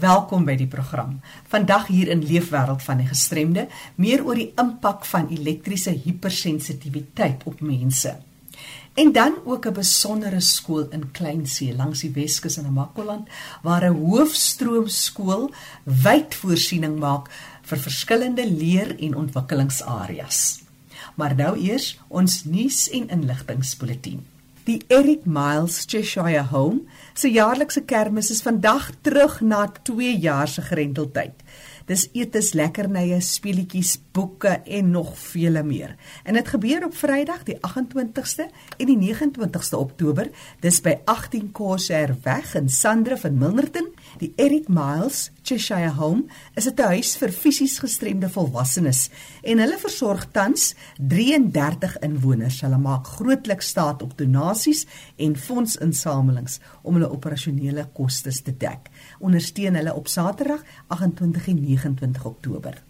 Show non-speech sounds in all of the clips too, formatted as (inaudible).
Welkom by die program. Vandag hier in Leefwêreld van die Gestremde, meer oor die impak van elektriese hypersensitiwiteit op mense. En dan ook 'n besondere skool in Kleinsee langs die Weskus in Namakoland waar 'n hoofstroomskool wyd voorsiening maak vir verskillende leer- en ontwikkelingsareas. Maar nou eers ons nuus en inligtingspulsatien. Die Eric Miles Cheshire Home se jaarlikse kermis is vandag terug na 2 jaar se grendeltyd. Dis etes, lekkernye, speletjies, boeke en nog vele meer. En dit gebeur op Vrydag die 28ste en die 29ste Oktober. Dis by 18 Corsair weg in Sandrift in Milnerton. Die Eric Miles Cheshire Home is 'n huis vir fisies gestremde volwassenes en hulle versorg tans 33 inwoners. Hulle maak grootliks staat op donasies en fondsinsamelings om hulle operasionele kostes te dek. Ondersteun hulle op Saterdag 28 en 29 Oktober.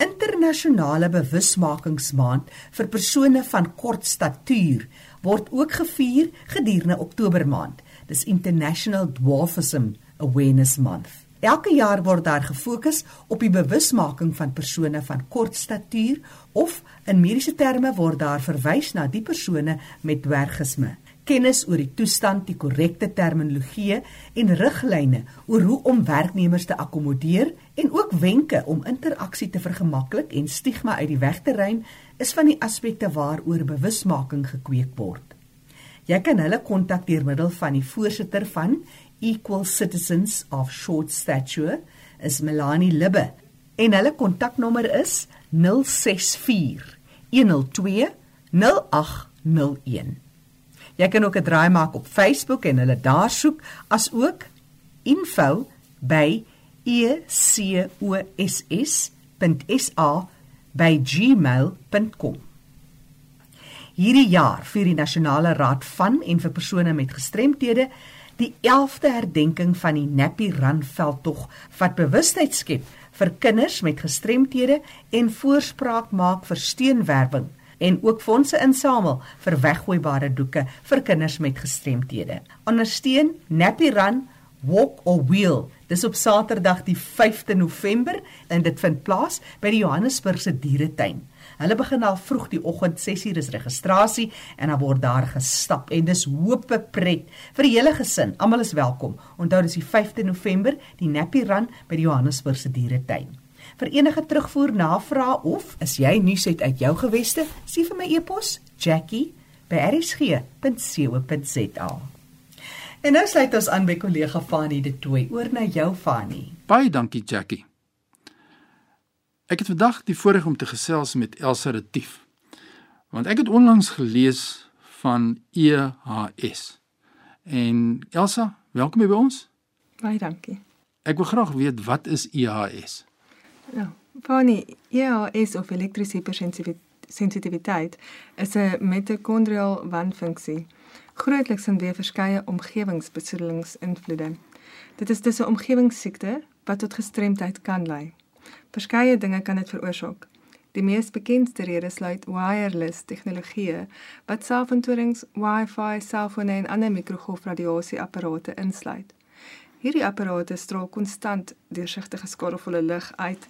Internasionale bewusmakingsmaand vir persone van kort statuur word ook gevier gedurende Oktober maand. Dis International Dwarfism Awareness Month. Elke jaar word daar gefokus op die bewusmaking van persone van kort statuur of in mediese terme word daar verwys na die persone met dwergisme. Kennis oor die toestand, die korrekte terminologie en riglyne oor hoe om werknemers te akkommodeer en ook wenke om interaksie te vergemaklik en stigma uit die weg te ruim is van die aspekte waaroor bewusmaking gekweek word. Jy kan hulle kontak deur middel van die voorsitter van Equal Citizens of Short Stature is Melanie Libbe en hulle kontaknommer is 064 102 0801. Jy kan ook 'n draai maak op Facebook en hulle daar soek as ook info by ecoss.sa by gmail.com. Hierdie jaar vir die Nasionale Raad van en vir persone met gestremthede die 11de herdenking van die Nappy Run veldtog wat bewustheid skep vir kinders met gestremthede en voorspraak maak vir steunwerwing en ook fondse insamel vir weggooibare doeke vir kinders met gestremthede. Ondersteun Nappy Run Walk or Wheel. Dis op Saterdag die 5de November en dit vind plaas by die Johannesburgse dieretuin. Hulle begin al vroeg die oggend 6uur is registrasie en dan word daar gestap en dis hoope pret vir die hele gesin. Almal is welkom. Onthou dis die 5de November, die Nappy Run by die Johannesburgse dieretuin. Vir enige terugvoer navraag of as jy nuus het uit jou geweste, stuur vir my e-pos jackie@rsg.co.za. En nou sluit ons aan by kollega Fanie de Tooy. Oor na jou Fanie. Baie dankie Jackie. Ek het vandag die voorreg om te gesels met Elsa Retief. Want ek het onlangs gelees van EHS. En Elsa, welkom by ons. Baie dankie. Ek wil graag weet wat is EHS? Ja, Fanny, EHS of elektriese hypersensitiwiteit is 'n mitokondrial wanfunksie. Grootliks in weer verskeie omgewingsbesoedelingsinvloede. Dit is dus 'n omgewingssiekte wat tot gestremdheid kan lei. Verskeie dinge kan dit veroorsaak. Die mees bekende rede sluit wireless tegnologie wat selfontorings, Wi-Fi, selfone en ander mikrogolfradiasieapparate insluit. Hierdie apparate straal konstant deursigtige skarevolle lig uit.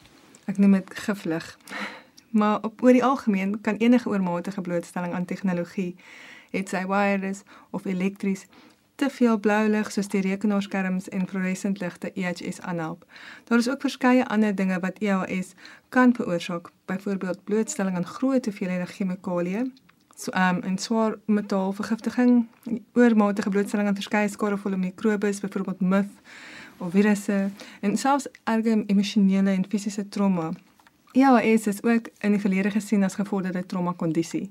Ek noem dit giflig. Maar op oor die algemeen kan enige oormatige blootstelling aan tegnologie, het sy wireless of elektries, te veel blou lig soos die rekenaarskerms en fluoresent ligte EHS aanhelp. Daar is ook verskeie ander dinge wat EHS kan veroorsaak, byvoorbeeld blootstelling aan groot hoeveelhede chemikalieë, so um, en swaar metaalvergiftiging, oormatige blootstelling aan verskeie skadevolle mikrobes, byvoorbeeld MIF of virusse en selfs erge emosionele en fisiese trauma. EHS is ook in die verlede gesien as gevorderde trauma kondisie.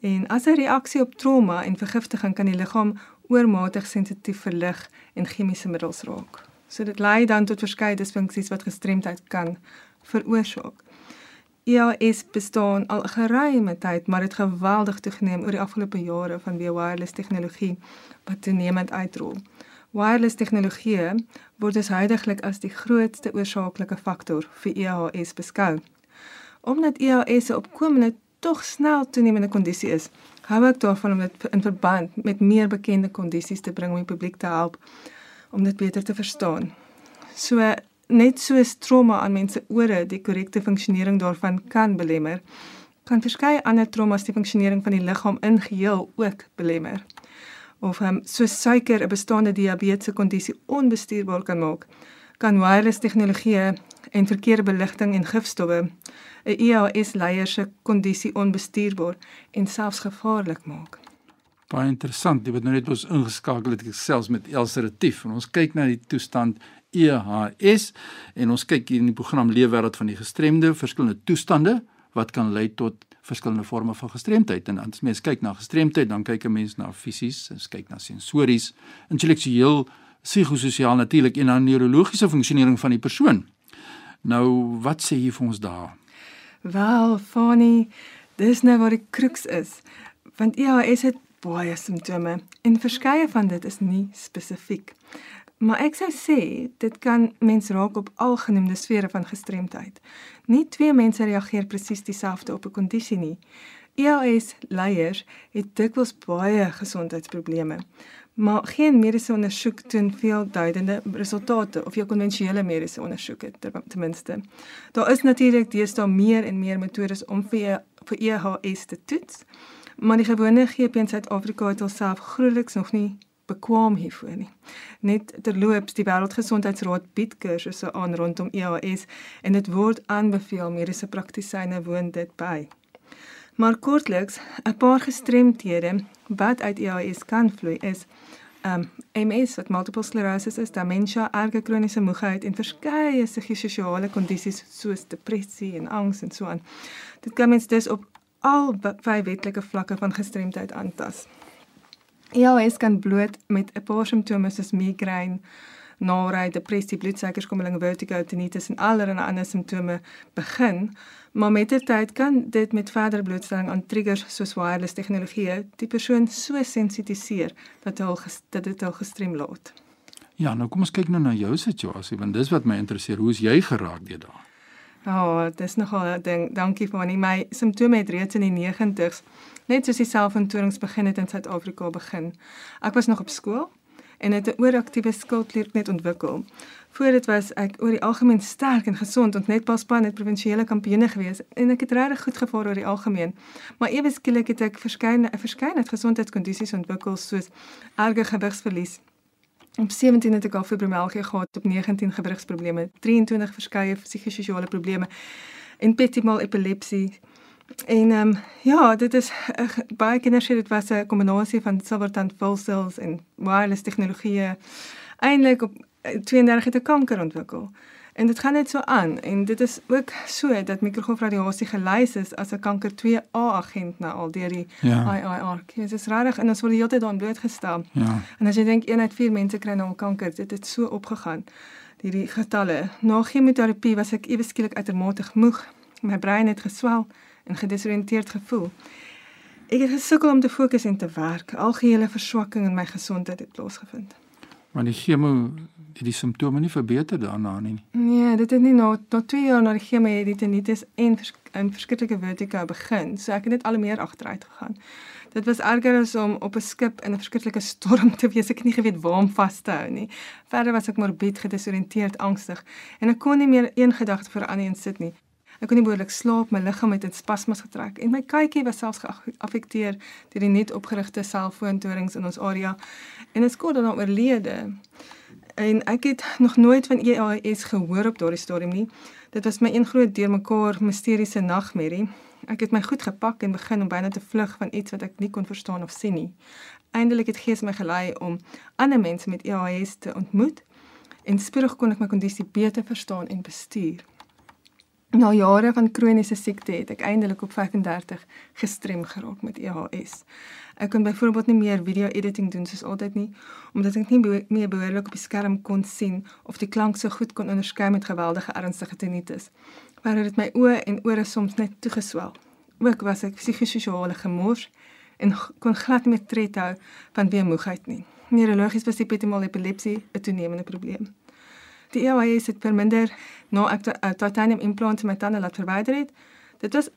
En as 'n reaksie op trauma en vergiftiging kan die liggaam oormatig sensitief vir lig en chemiese middels raak. So dit lei dan tot verskeie disfunksies wat gestremdheid kan veroorsaak. EAS bestaan al geruime tyd, maar dit geweldig toegeneem oor die afgelope jare vanweë wireless tegnologie wat toenemend uitrol. Wireless tegnologie word dus huidigelik as die grootste oorsaaklike faktor vir EAS beskou. Omdat EAS 'n opkomende tog snel toenemende kondisie is, hou ek daarvan om dit in verband met meer bekende kondisies te bring om die publiek te help om dit beter te verstaan. So net soos trauma aan mense ore die korrekte funksionering daarvan kan belemmer, kan verskeie ander traumas die funksionering van die liggaam in geheel ook belemmer. Of um, soos suiker 'n bestaande diabetes kondisie onbestuurbaar kan maak, kan wireless tegnologie en verkeerde beligting en gifstowwe 'n EAS leier se kondisie onbestuurbaar en selfs gevaarlik maak. Baie interessant. Jy het nou net ons ingeskakel het selfs met Elsa Retief en ons kyk na die toestand EHS en ons kyk hier in die program Leefwêreld van die gestremde verskillende toestande wat kan lei tot verskillende forme van gestremdheid en as mens kyk na gestremdheid dan kyk 'n mens na fisies, ons kyk na sensories, intellektueel, psigososiaal natuurlik en dan neurologiese funksionering van die persoon. Nou wat sê jy vir ons daar? Wel, Fanny, dis nou waar die kruks is. Want EHS het baie simptome en verskeie van dit is nie spesifiek. Maar ek sou sê dit kan mens raak op algenoemde sfere van gestremdheid. Nie twee mense reageer presies dieselfde op 'n kondisie nie. ELS leiers het dikwels baie gesondheidsprobleme, maar geen mediese ondersoek toon veel duidende resultate of jou konvensionele mediese ondersoeke ten minste. Daar is natuurlik deesdae meer en meer metodes om vir vir EHS te toets, maar die gewone GP in Suid-Afrika het alself grootliks nog nie bekwam hiervoor nie. Net terloops die Wêreldgesondheidsraad bied kursusse aan rondom EAS en dit word aanbeveel mediese praktisyne woon dit by. Maar kortliks, 'n paar gestremthede wat uit EAS kan vloei is um MS wat multiple sclerosis is, dementia, erge kroniese moegheid en verskeie psigososiale kondisies soos depressie en angs en so aan. Dit kan mens dus op al vyf wetlike vlakke van gestremdheid aantas. ELS kan bloot met 'n paar simptome soos migraine, naarheid, depressie, bloedsuikerskommeling, vertigo, tinnitus en allerlei ander simptome begin, maar met die tyd kan dit met verdere blootstelling aan triggers soos wireless tegnologie die persoon so sensitiseer dat hy dat dit al gestrem laat. Ja, nou kom ons kyk nou na jou situasie want dis wat my interesseer. Hoe is jy geraak deur daai? Ja, oh, dis nogal 'n ding. Dankie vir my. My simptome het reeds in die 90's net soos die selfintonings begin het in Suid-Afrika begin. Ek was nog op skool en het 'n ooraktiewe skildklier net ontwikkel. Voor dit was ek oor die algemeen sterk en gesond en net pas pan het provinsiale kampioene gewees en ek het regtig goed gevaar oor die algemeen. Maar ewe skielik het ek verskeie 'n verskeidenheid gesondheidskondisies ontwikkel soos erge gewigsverlies. Op 17 het ek al fibromialgie gehad, op 19 gewrigsprobleme, 23 verskeie psigososiale probleme en petit mal epilepsie En ehm um, ja, dit is uh, baie kinders sê dit was 'n kombinasie van silvertand vulsels en wireless tegnologie. Eintlik op 32 eh, het 'n kanker ontwikkel. En dit gaan net so aan en dit is ook so dat mikrogolfradiasie gelys is as 'n kanker 2A agent na al deur die ja. IIR. Dit is regtig en ons word heeltyd daarin blootgestel. Ja. En as jy dink een uit 4 mense kry nou kanker, dit het so opgegaan. Hierdie getalle. Na chemoterapie was ek ewe skielik uitermate moeg. My brein het geswel en gedesoriënteerd gevoel. Ek het gesukkel om te fokus en te werk. Algehele verswakking in my gesondheid het plaasgevind. Maar die chemo het die simptome nie verbeter daarna nie. Nee, dit het nie na na 2 jaar na die chemo het dit tinnitus en vers, 'n verskriklike vertigo begin. So ek het net al meer agteruit gegaan. Dit was erger as om op 'n skip in 'n verskriklike (laughs) storm te wees. Ek het nie geweet waar om vas te hou nie. Verder was ek morbied, gedesoriënteerd, angstig en ek kon nie meer een gedagte vir aan een sit nie. Ek kon nie behoorlik slaap, my liggaam het in spasmes getrek en my kykie was selfs geaffekteer deur die net opgerigte selfoontorings in ons area en dit skoor dan oorlede. En ek het nog nooit van EAS gehoor op daardie stadium nie. Dit was my een groot deurmekaar misteriese nagmerrie. Ek het my goed gepak en begin om byna te vlug van iets wat ek nie kon verstaan of sien nie. Eindelik het gees my gelei om ander mense met EAS te ontmoet en spoedig kon ek my kondisie beter verstaan en bestuur. Na jare van kroniese siekte het ek eindelik op 35 gestrem geraak met EHS. Ek kon byvoorbeeld nie meer video editing doen soos altyd nie, omdat ek nie meer behoorlik op die skerm kon sien of die klank so goed kon onderskei met geweldige ernstige tinnitus. Maar dit my oë en ore soms net toegeswel. Ook was ek psigososiale gemors en kon glad nie meer tred hou van weemoegheid nie. Neurologies was die epitemal epilepsie 'n toenemende probleem die EOS het verminder na ek uh, titanium implant in my tande laat verwyder het. Dit was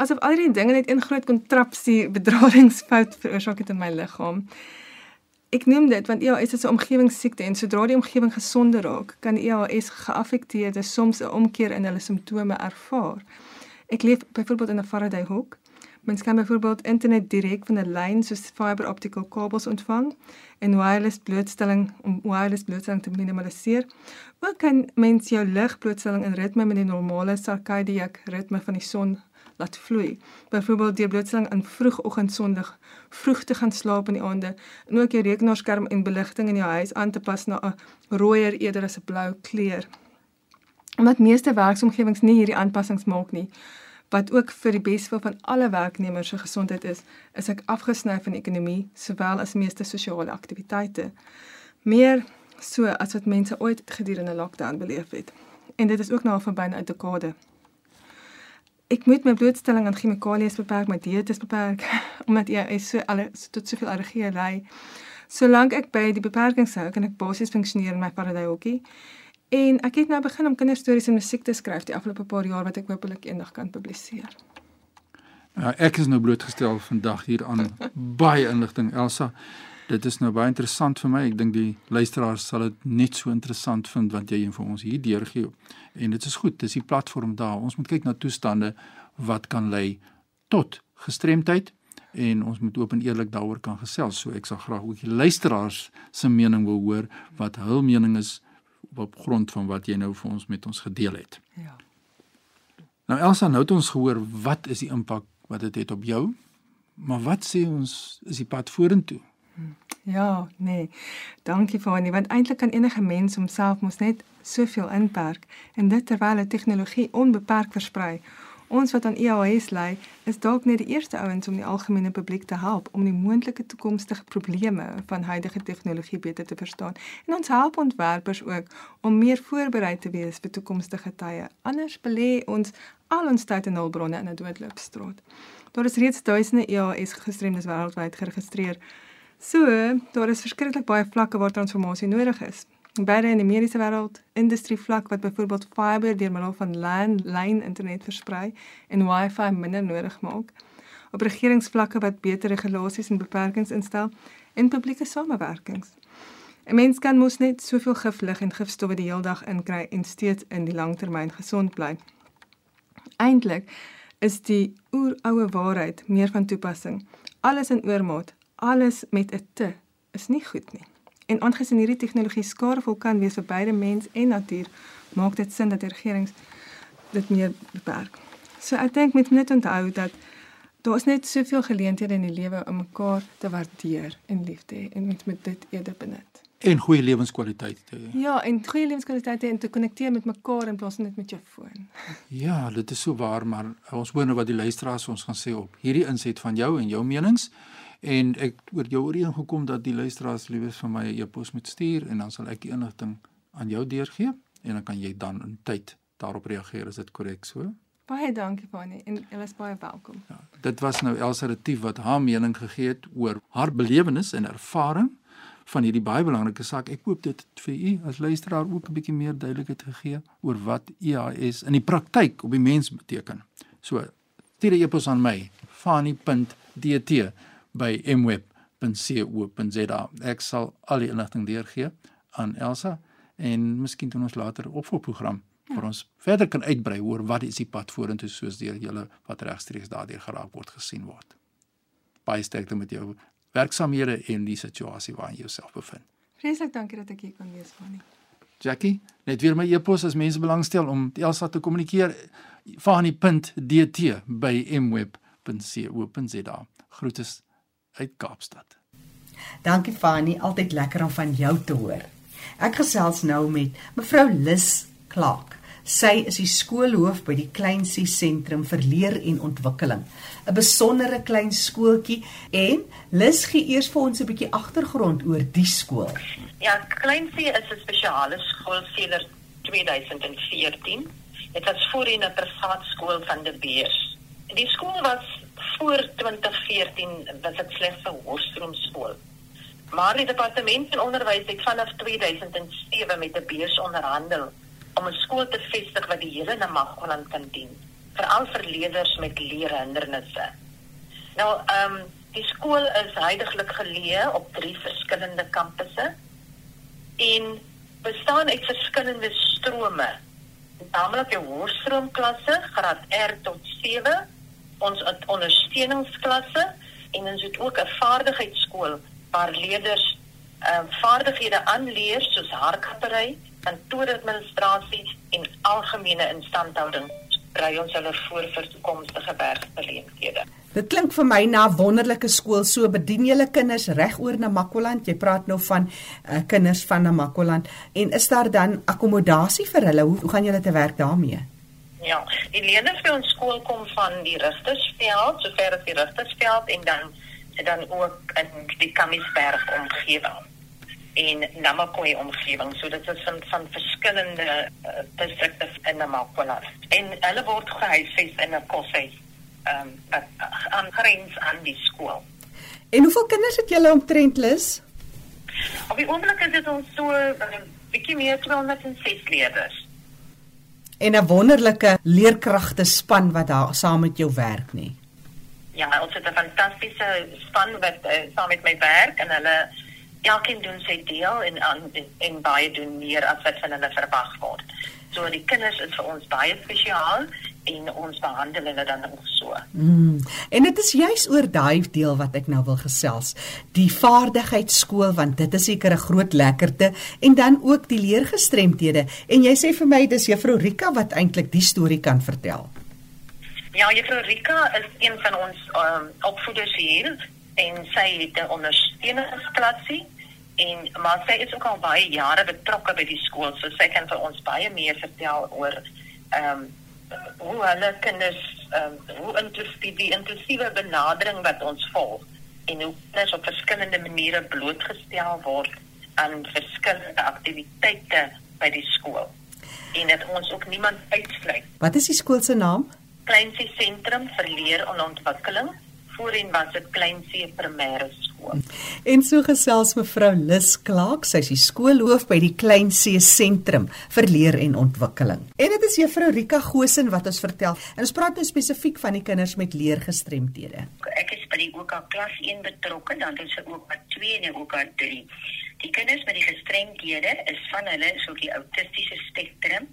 asof al die dinge net in groot kontrapsie bedradingsfout veroorsaak het in my liggaam. Ek noem dit want EAS is 'n omgewingssiekte en sodra die omgewing gesonder raak, kan EAS geaffekteerde soms 'n omkeer in hulle simptome ervaar. Ek leef byvoorbeeld in 'n Faraday hoek. Mens kan byvoorbeeld internet direk van 'n lyn soos fiber optical kabels ontvang en wireless blootstelling om wireless blootstelling te minimaliseer. Ook kan mens jou ligblootstelling in ritme met die normale circadian ritme van die son laat vloei. Byvoorbeeld deur blootstelling in vroegoggendsondig vroeg te gaan slaap in die aande en ook jou rekenaarskerm en beligting in jou huis aan te pas na 'n rooier eerder as 'n blou kleur. Omdat meeste werksomgewings nie hierdie aanpassings maak nie, wat ook vir die beswil van alle werknemers se gesondheid is, is ek afgesny van die ekonomie sowel as meeste sosiale aktiwiteite. Meer so as wat mense ooit gedurende lockdown beleef het. En dit is ook nou vir byna 'n dekade ek moet my blootstelling aan chemikalieë beperk, my dieet is beperk (laughs) omdat jy is so alles tot soveel allergieë ly. Solank ek by die beperkings hou, kan ek basies funksioneer in my paradijsie. En ek het nou begin om kinderstories en musiek te skryf die afgelope paar jaar wat ek hopelik eendag kan publiseer. Ja, ek is nou blootgestel vandag hier aan (laughs) baie inligting Elsa. Dit is nou baie interessant vir my. Ek dink die luisteraars sal dit net so interessant vind wat jy vir ons hier deurgee. En dit is goed, dis die platform daar. Ons moet kyk na toestande wat kan lei tot gestremdheid en ons moet oop en eerlik daaroor kan gesels. So ek sal graag ook die luisteraars se mening wil hoor wat hul mening is op grond van wat jy nou vir ons met ons gedeel het. Ja. Nou Elsa, nou het ons gehoor wat is die impak wat dit het, het op jou? Maar wat sê ons is die pad vorentoe? Ja, nee. Dankie Fani, want eintlik kan enige mens homself mos net soveel inperk en dit terwyl 'n tegnologie onbeperk versprei. Ons wat aan EAS lei, is dalk net die eerste ouens om die algemene publiek te help om die moontlike toekomstige probleme van huidige tegnologie beter te verstaan. En ons help ontwerpers ook om meer voorberei te wees vir toekomstige tye. Anders belê ons al ons tyd en hulpbronne in 'n doodloopstraat. Daar is reeds duisende EAS gestremdes wêreldwyd geregistreer. So, daar is verskriklik baie vlakke waar transformasie nodig is. Beide in die mediese wêreld, industrie vlak wat byvoorbeeld fiber deur middel van LAN lyn internet versprei en Wi-Fi minder nodig maak. Op regeringsvlakke wat beter regulasies en beperkings instel en publieke samewerkings. 'n Mens kan mos net soveel giflig en gifstowwe die hele dag inkry en steeds in die langtermyn gesond bly. Eintlik is die oeroue waarheid meer van toepassing. Alles in oormaat alles met 'n te is nie goed nie. En aangesien hierdie tegnologie skadevol kan wees vir beide mens en natuur, maak dit sin dat regerings dit meer beperk. So ek dink met net onthou dat daar is net soveel geleenthede in die lewe om mekaar te waardeer en lief te hê en met met dit eerder benut. En goeie lewenskwaliteit te hê. Ja, en goeie lewenskwaliteit en te konnekteer met mekaar in plaas van net met jou foon. Ja, dit is so waar, maar ons hoor nou wat die luisteraars ons gaan sê op hierdie inset van jou en jou menings en ek oor jou ooreengekom dat die luisteraars liewes vir my 'n e e-pos moet stuur en dan sal ek die inligting aan jou deurgee en dan kan jy dan in tyd daarop reageer as dit korrek so. Baie dankie Fanny en jy is baie welkom. Ja, dit was nou Elsa Retief wat haar mening gegee het oor haar belewenis en ervaring van hierdie baie belangrike saak. Ek hoop dit vir u as luisteraar ook 'n bietjie meer duidelikheid gegee oor wat EAS in die praktyk op die mens beteken. So, stuur 'n e-pos aan my, fanny.dt by mweb.co.za. Ek sal al die inligting deurgee aan Elsa en miskien doen ons later 'n opvolgprogram ja. waar ons verder kan uitbrei oor wat is die pad vorentoe soos deur julle wat regstreeks daardeur geraak word gesien word. Baie sterkte met jou werksamehede en die situasie waarin jy jouself bevind. Vreeslik dankie dat ek hier kon wees van nie. Jackie, net weer my e-pos as mense belangstel om Elsa te kommunikeer vanie.dt by mweb.co.za. Groete uit Kaapstad. Dankie Fanny, altyd lekker om van jou te hoor. Ek gesels nou met mevrou Lis Clark. Sy is die skoolhoof by die Kleinsie Sentrum vir Leer en Ontwikkeling. 'n Besondere klein skooltjie en Lis gee eers vir ons 'n bietjie agtergrond oor die skool. Ja, Kleinsie is 'n spesiale skool sedert 2014. Dit was voorheen 'n privaat skool van die Beers. Die skool was voor 2014 was dit slegs 'n hoërskool. Maar die departement van onderwys het vanaf 2007 met 'n beurs onderhandel om 'n skool te vestig wat die hele Namagoland kan dien, veral vir leerders met leerhindernisse. Nou, ehm um, Die skool is heidaglik geleë op drie verskillende kampusse en bestaan uit verskillende strome. Naamlik jou hoërstroomklasse, graad R tot 7, ons ondersteuningsklasse en ons het ook 'n vaardigheidsskool waar leerders uh, vaardighede aanleer soos haarkappery, kantooradministrasie en algemene instandhouding brei ons hulle voor vir toekomstige werksgeleenthede. Dit klink vir my na wonderlike skool. So bedien julle kinders reg oor Namakoland. Jy praat nou van uh, kinders van Namakoland en is daar dan akkommodasie vir hulle? Hoe gaan julle te werk daarmee? Ja, die leerders by ons skool kom van die Rigtersveld, sover as die Rigtersveld en dan dan ook in die Kamiesberg omgewing en Namakwa omgewing. So dit is van van verskillende uh, distrikte in Namakwa. En hulle word gehuisves in 'n koshuis ehm um, wat aangrens aan die skool. En hoeveel kinders het julle omtrent lus? Op die oomblik is dit ons so 'n uh, bietjie meer 206 leerders. En 'n wonderlike leerkragte span wat daar saam met jou werk nie. Ja, ons het 'n fantastiese span wat uh, saam met my werk en hulle elkeen doen sy deel en en, en baie doen meer as wat van hulle verwag word. So die kinders is vir ons baie spesiaal en ons behandel hulle dan ook so. Mm. En dit is juis oor daai deel wat ek nou wil gesels. Die vaardigheidsskool want dit is seker 'n groot lekkerte en dan ook die leergestremdhede. En jy sê vir my dis juffrou Rika wat eintlik die storie kan vertel. Ja, juffrou Rika is een van ons um, opvoeders hier en sy het 'n ondersteuningsklasie en maar sy is ook al baie jare betrokke by die skool so sy kan vir ons baie meer vertel oor ehm um, hoe hulle kinders ehm um, hoe inklusief die inklusiewe benadering wat ons volg en hoe kinders op verskillende maniere blootgestel word aan verskillende aktiwiteite by die skool en dit ons ook niemand uitsluit. Wat is die skool se naam? Kleinsie Sentrum vir Leer en Ontwikkeling voorheen was dit Kleinsee Primêre Skool. En so gesels mevrou Lis Klaak, sy is die skoolhoof by die Kleinsee Sentrum vir Leer en Ontwikkeling. En dit is juffrou Rika Gosen wat ons vertel. En ons praat nou spesifiek van die kinders met leergestremdhede. Ek is by die OK klas 1 betrokke, dan is ek ook by 2 en OK 3. Die kinders met die gestremdhede is van hulle is ook die autistiese spektrum.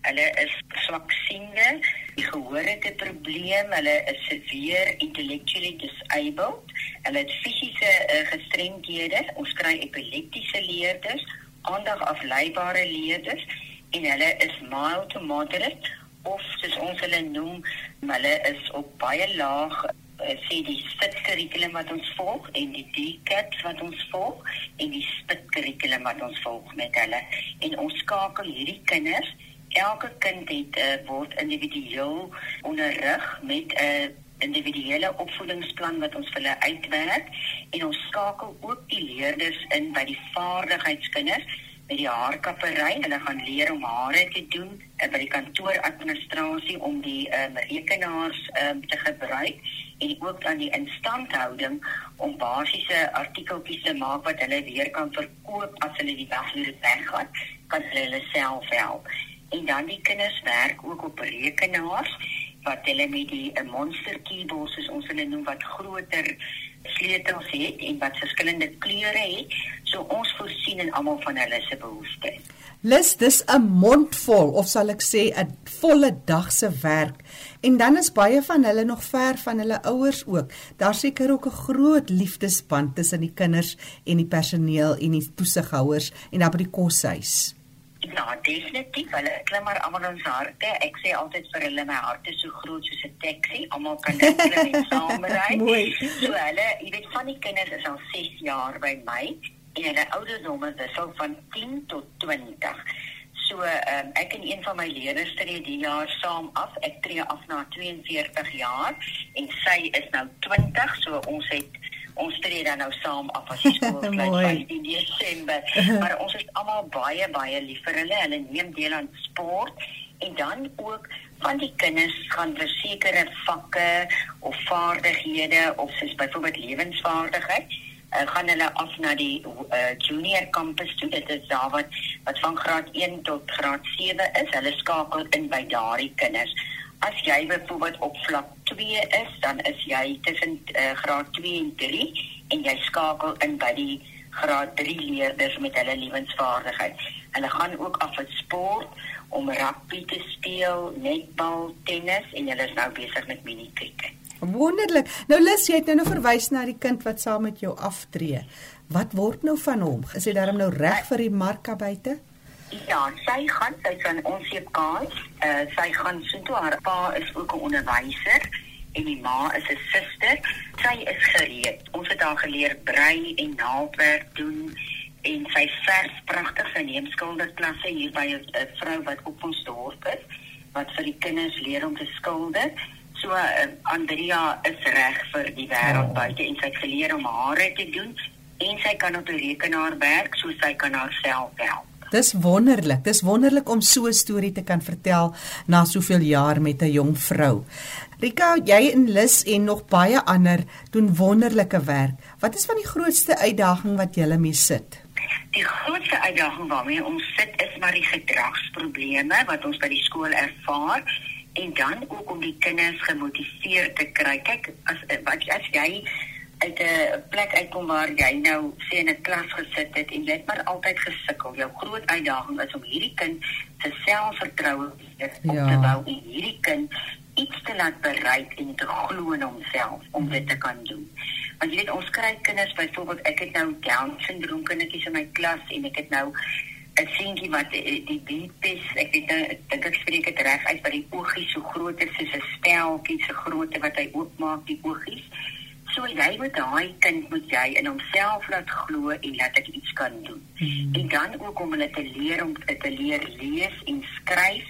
Hulle is swaksiende, die gehoor het 'n probleem, hulle is severe intellectually disabled, hulle het fisiese uh, gestremdhede, ons kry epileptiese leerders, aandagafleibare leerders en hulle is mild to moderate of soos ons hulle noem, hulle is op baie laag eh, sê die spit kurrikulum wat ons volg en die DCAT wat ons volg en die spit kurrikulum wat ons volg met hulle. En ons skakel hierdie kinders elke kind het uh, word individueel onderrig met 'n uh, individuele opvoedingsplan wat ons vir hulle uitwerk en ons skakel ook die leerders in by die vaardigheidskinders met die haarkappery. Hulle gaan leer om hare te doen uh, by die kantooradministrasie om die um, rekenaars um, te gebruik en ook aan die instandhouding om basiese artikeltjies te maak wat hulle weer kan verkoop as hulle die dag weer weggaan, kan hulle hulle self help en dan die kinders werk ook op rekenaars wat hulle met die 'n eh, monster keyboards soos ons hulle noem wat groter sleutels het en wat verskillende kleure het so ons voorsien in almal van hulle se behoeftes. Lis dis 'n mondvol of sal ek sê 'n volle dag se werk en dan is baie van hulle nog ver van hulle ouers ook. Daar seker ook 'n groot liefdesband tussen die kinders en die personeel en die toesighouers en dan by die koshuis. Ja, definitief. Hulle klim maar almal ons harte. Ek sê altyd vir hulle my hart is so groot soos 'n taxi. Almal kan net klim en (laughs) saamry. Mooi. So hulle, jy weet van die kinders is al 6 jaar by my en hulle ouderdomme wissel van 10 tot 20. So um, ek en een van my leerders tree die jaar saam af. Ek tree af na 42 jaar en sy is nou 20, so ons het ons tree dan nou saam af as die skool (laughs) sluit in Desember. (laughs) maar ons is almal baie baie lief vir hulle. Hulle neem deel aan sport en dan ook van die kinders gaan vir sekere vakke of vaardighede of soos byvoorbeeld lewensvaardigheid uh, gaan hulle af na die uh, junior campus toe. Dit is daar wat wat van graad 1 tot graad 7 is. Hulle skakel in by daardie kinders. As jy byvoorbeeld op vlak 2 is, dan is jy tussen uh, graad 2 en 3 en jy skakel in by die graad 3 leerders met hulle lewensvaardigheid. Hulle gaan ook af met sport om rugby te speel, netbal, tennis en hulle is nou besig met mini cricket. Wonderlik. Nou Lis, jy het nou nou verwys na die kind wat saam met jou aftree. Wat word nou van hom? Is hy darm nou reg vir die marka buite? Ja, sy gaan sy van ons Seepkaas. Uh sy gaan so toe haar pa is ook 'n onderwyser en die ma is 'n suster. Sy is gereed. Ons het haar geleer brei en naaldwerk doen en sy verf pragtig sy neem skilderklasse hier by 'n vrou wat op ons dorp is wat vir die kinders leer om te skilder. So uh, Andrea is reg vir die wêreld oh. buite en sy het geleer om hare te doen en sy kan op die rekenaar werk so sy kan haarself help. Dis wonderlik. Dis wonderlik om so 'n storie te kan vertel na soveel jaar met 'n jong vrou. Rika, jy en Lis en nog baie ander doen wonderlike werk. Wat is van die grootste uitdaging wat julle mee sit? Die grootste uitdaging waarmee ons sit is maar die gedragsprobleme wat ons by die skool ervaar en dan ook om die kinders gemotiveerd te kry. Kyk, as wat as jy uit 'n plek uitkom waar jy nou sê in 'n klas gesit het en jy het maar altyd gesukkel. Jou groot uitdaging is om hierdie kind se selfvertroue op ja. te bou en hierdie kind iets te laat bereik en te glo in homself om dit te kan doen. Want jy weet ons kry kinders byvoorbeeld ek het nou down syndroom kindertjies in my klas en ek het nou 'n seentjie wat die die diepes ek weet nou ek dink ek spreek dit reg uit by die oogies so groot is soos 'n steltjie so groot wat hy oopmaak die oogies So jy moet daai kind moet jy in homself laat glo en laat dit iets kan doen. Mm. En dan ook om hulle te leer om te leer lees en skryf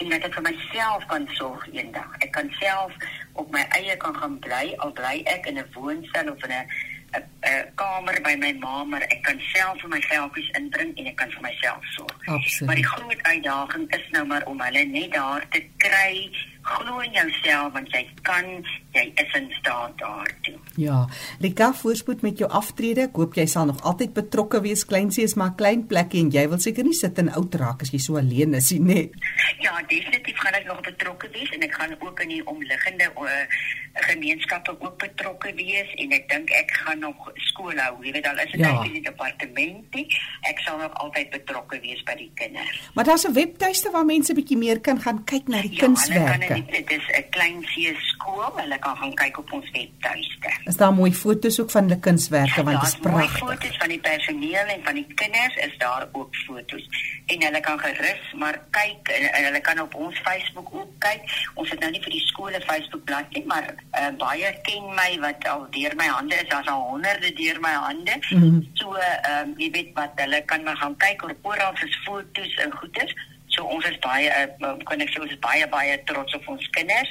en dat ek vir myself kan sorg eendag. Ek kan self op my eie kan gaan bly al bly ek in 'n woonstel of in 'n 'n kamer by my ma, maar ek kan self vir my geldjies inbring en ek kan vir myself sorg. Absoluut. Maar die groot uitdaging is nou maar om hulle net daar te kry glo in jouself want jy kan jy is in staat daartoe. Ja, Rika voorspoed met jou aftrede. Ek hoop jy sal nog altyd betrokke wees. Kleinsie is maar 'n klein plekkie en jy wil seker nie sit en oud raak as jy so alleen is nie. Ja, definitief gaan ek nog betrokke wees en ek gaan ook in die omliggende uh, gemeenskappe ook betrokke wees en ek dink ek gaan nog skool hou. Jy weet al is dit ja. in die departementie, ek sal nog altyd betrokke wees by die kinders. Maar daar's 'n webtuiste waar mense bietjie meer kan gaan kyk na die ja, kunswerke dit is 'n klein see skool. Hulle kan gaan kyk op ons webtuiste. Is daar mooi foto's ook van hulle kunswerke want dit is pragtig. Mooi foto's van die personeel en van die kinders is daar ook foto's. En hulle kan gerus maar kyk en, en hulle kan op ons Facebook ook kyk. Ons het nou nie vir die skole Facebook bladsy maar uh, baie ken my wat al deur my hande is. Daar's al honderde deur my hande. Mm -hmm. So ehm um, jy weet wat hulle kan maar gaan kyk oral is foto's en goeders. So ons is baie uh, kan ek sê ons is baie baie trots op ons kinders.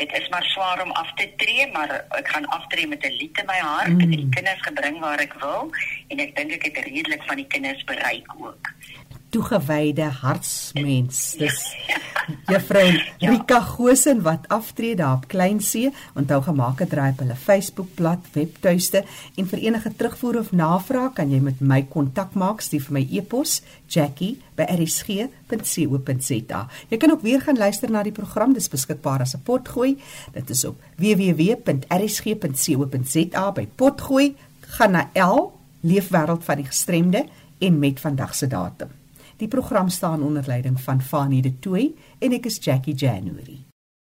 Dit is maar swaar om af te tree, maar ek gaan aftree met 'n lied in my hart. Mm. Ek het die kinders gebring waar ek wil en ek dink ek het redelik van die kinders bereik ook toegewyde hartsmens. Dis Juffrou Rika Gosen wat aftree daar op Kleinsee. Onthou gemaak het draai op hulle Facebookblad, webtuiste en vir enige terugvoer of navraag kan jy met my kontak maak, stuur vir my e-pos jackie@rsg.co.za. Jy kan ook weer gaan luister na die program, dis beskikbaar as 'n potgooi. Dit is op www.rsg.co.za by potgooi. Gaan na L Leefwêreld van die gestremde en met vandag se datum. Die program staan onder leiding van Fanie De Tooy en ek is Jackie January.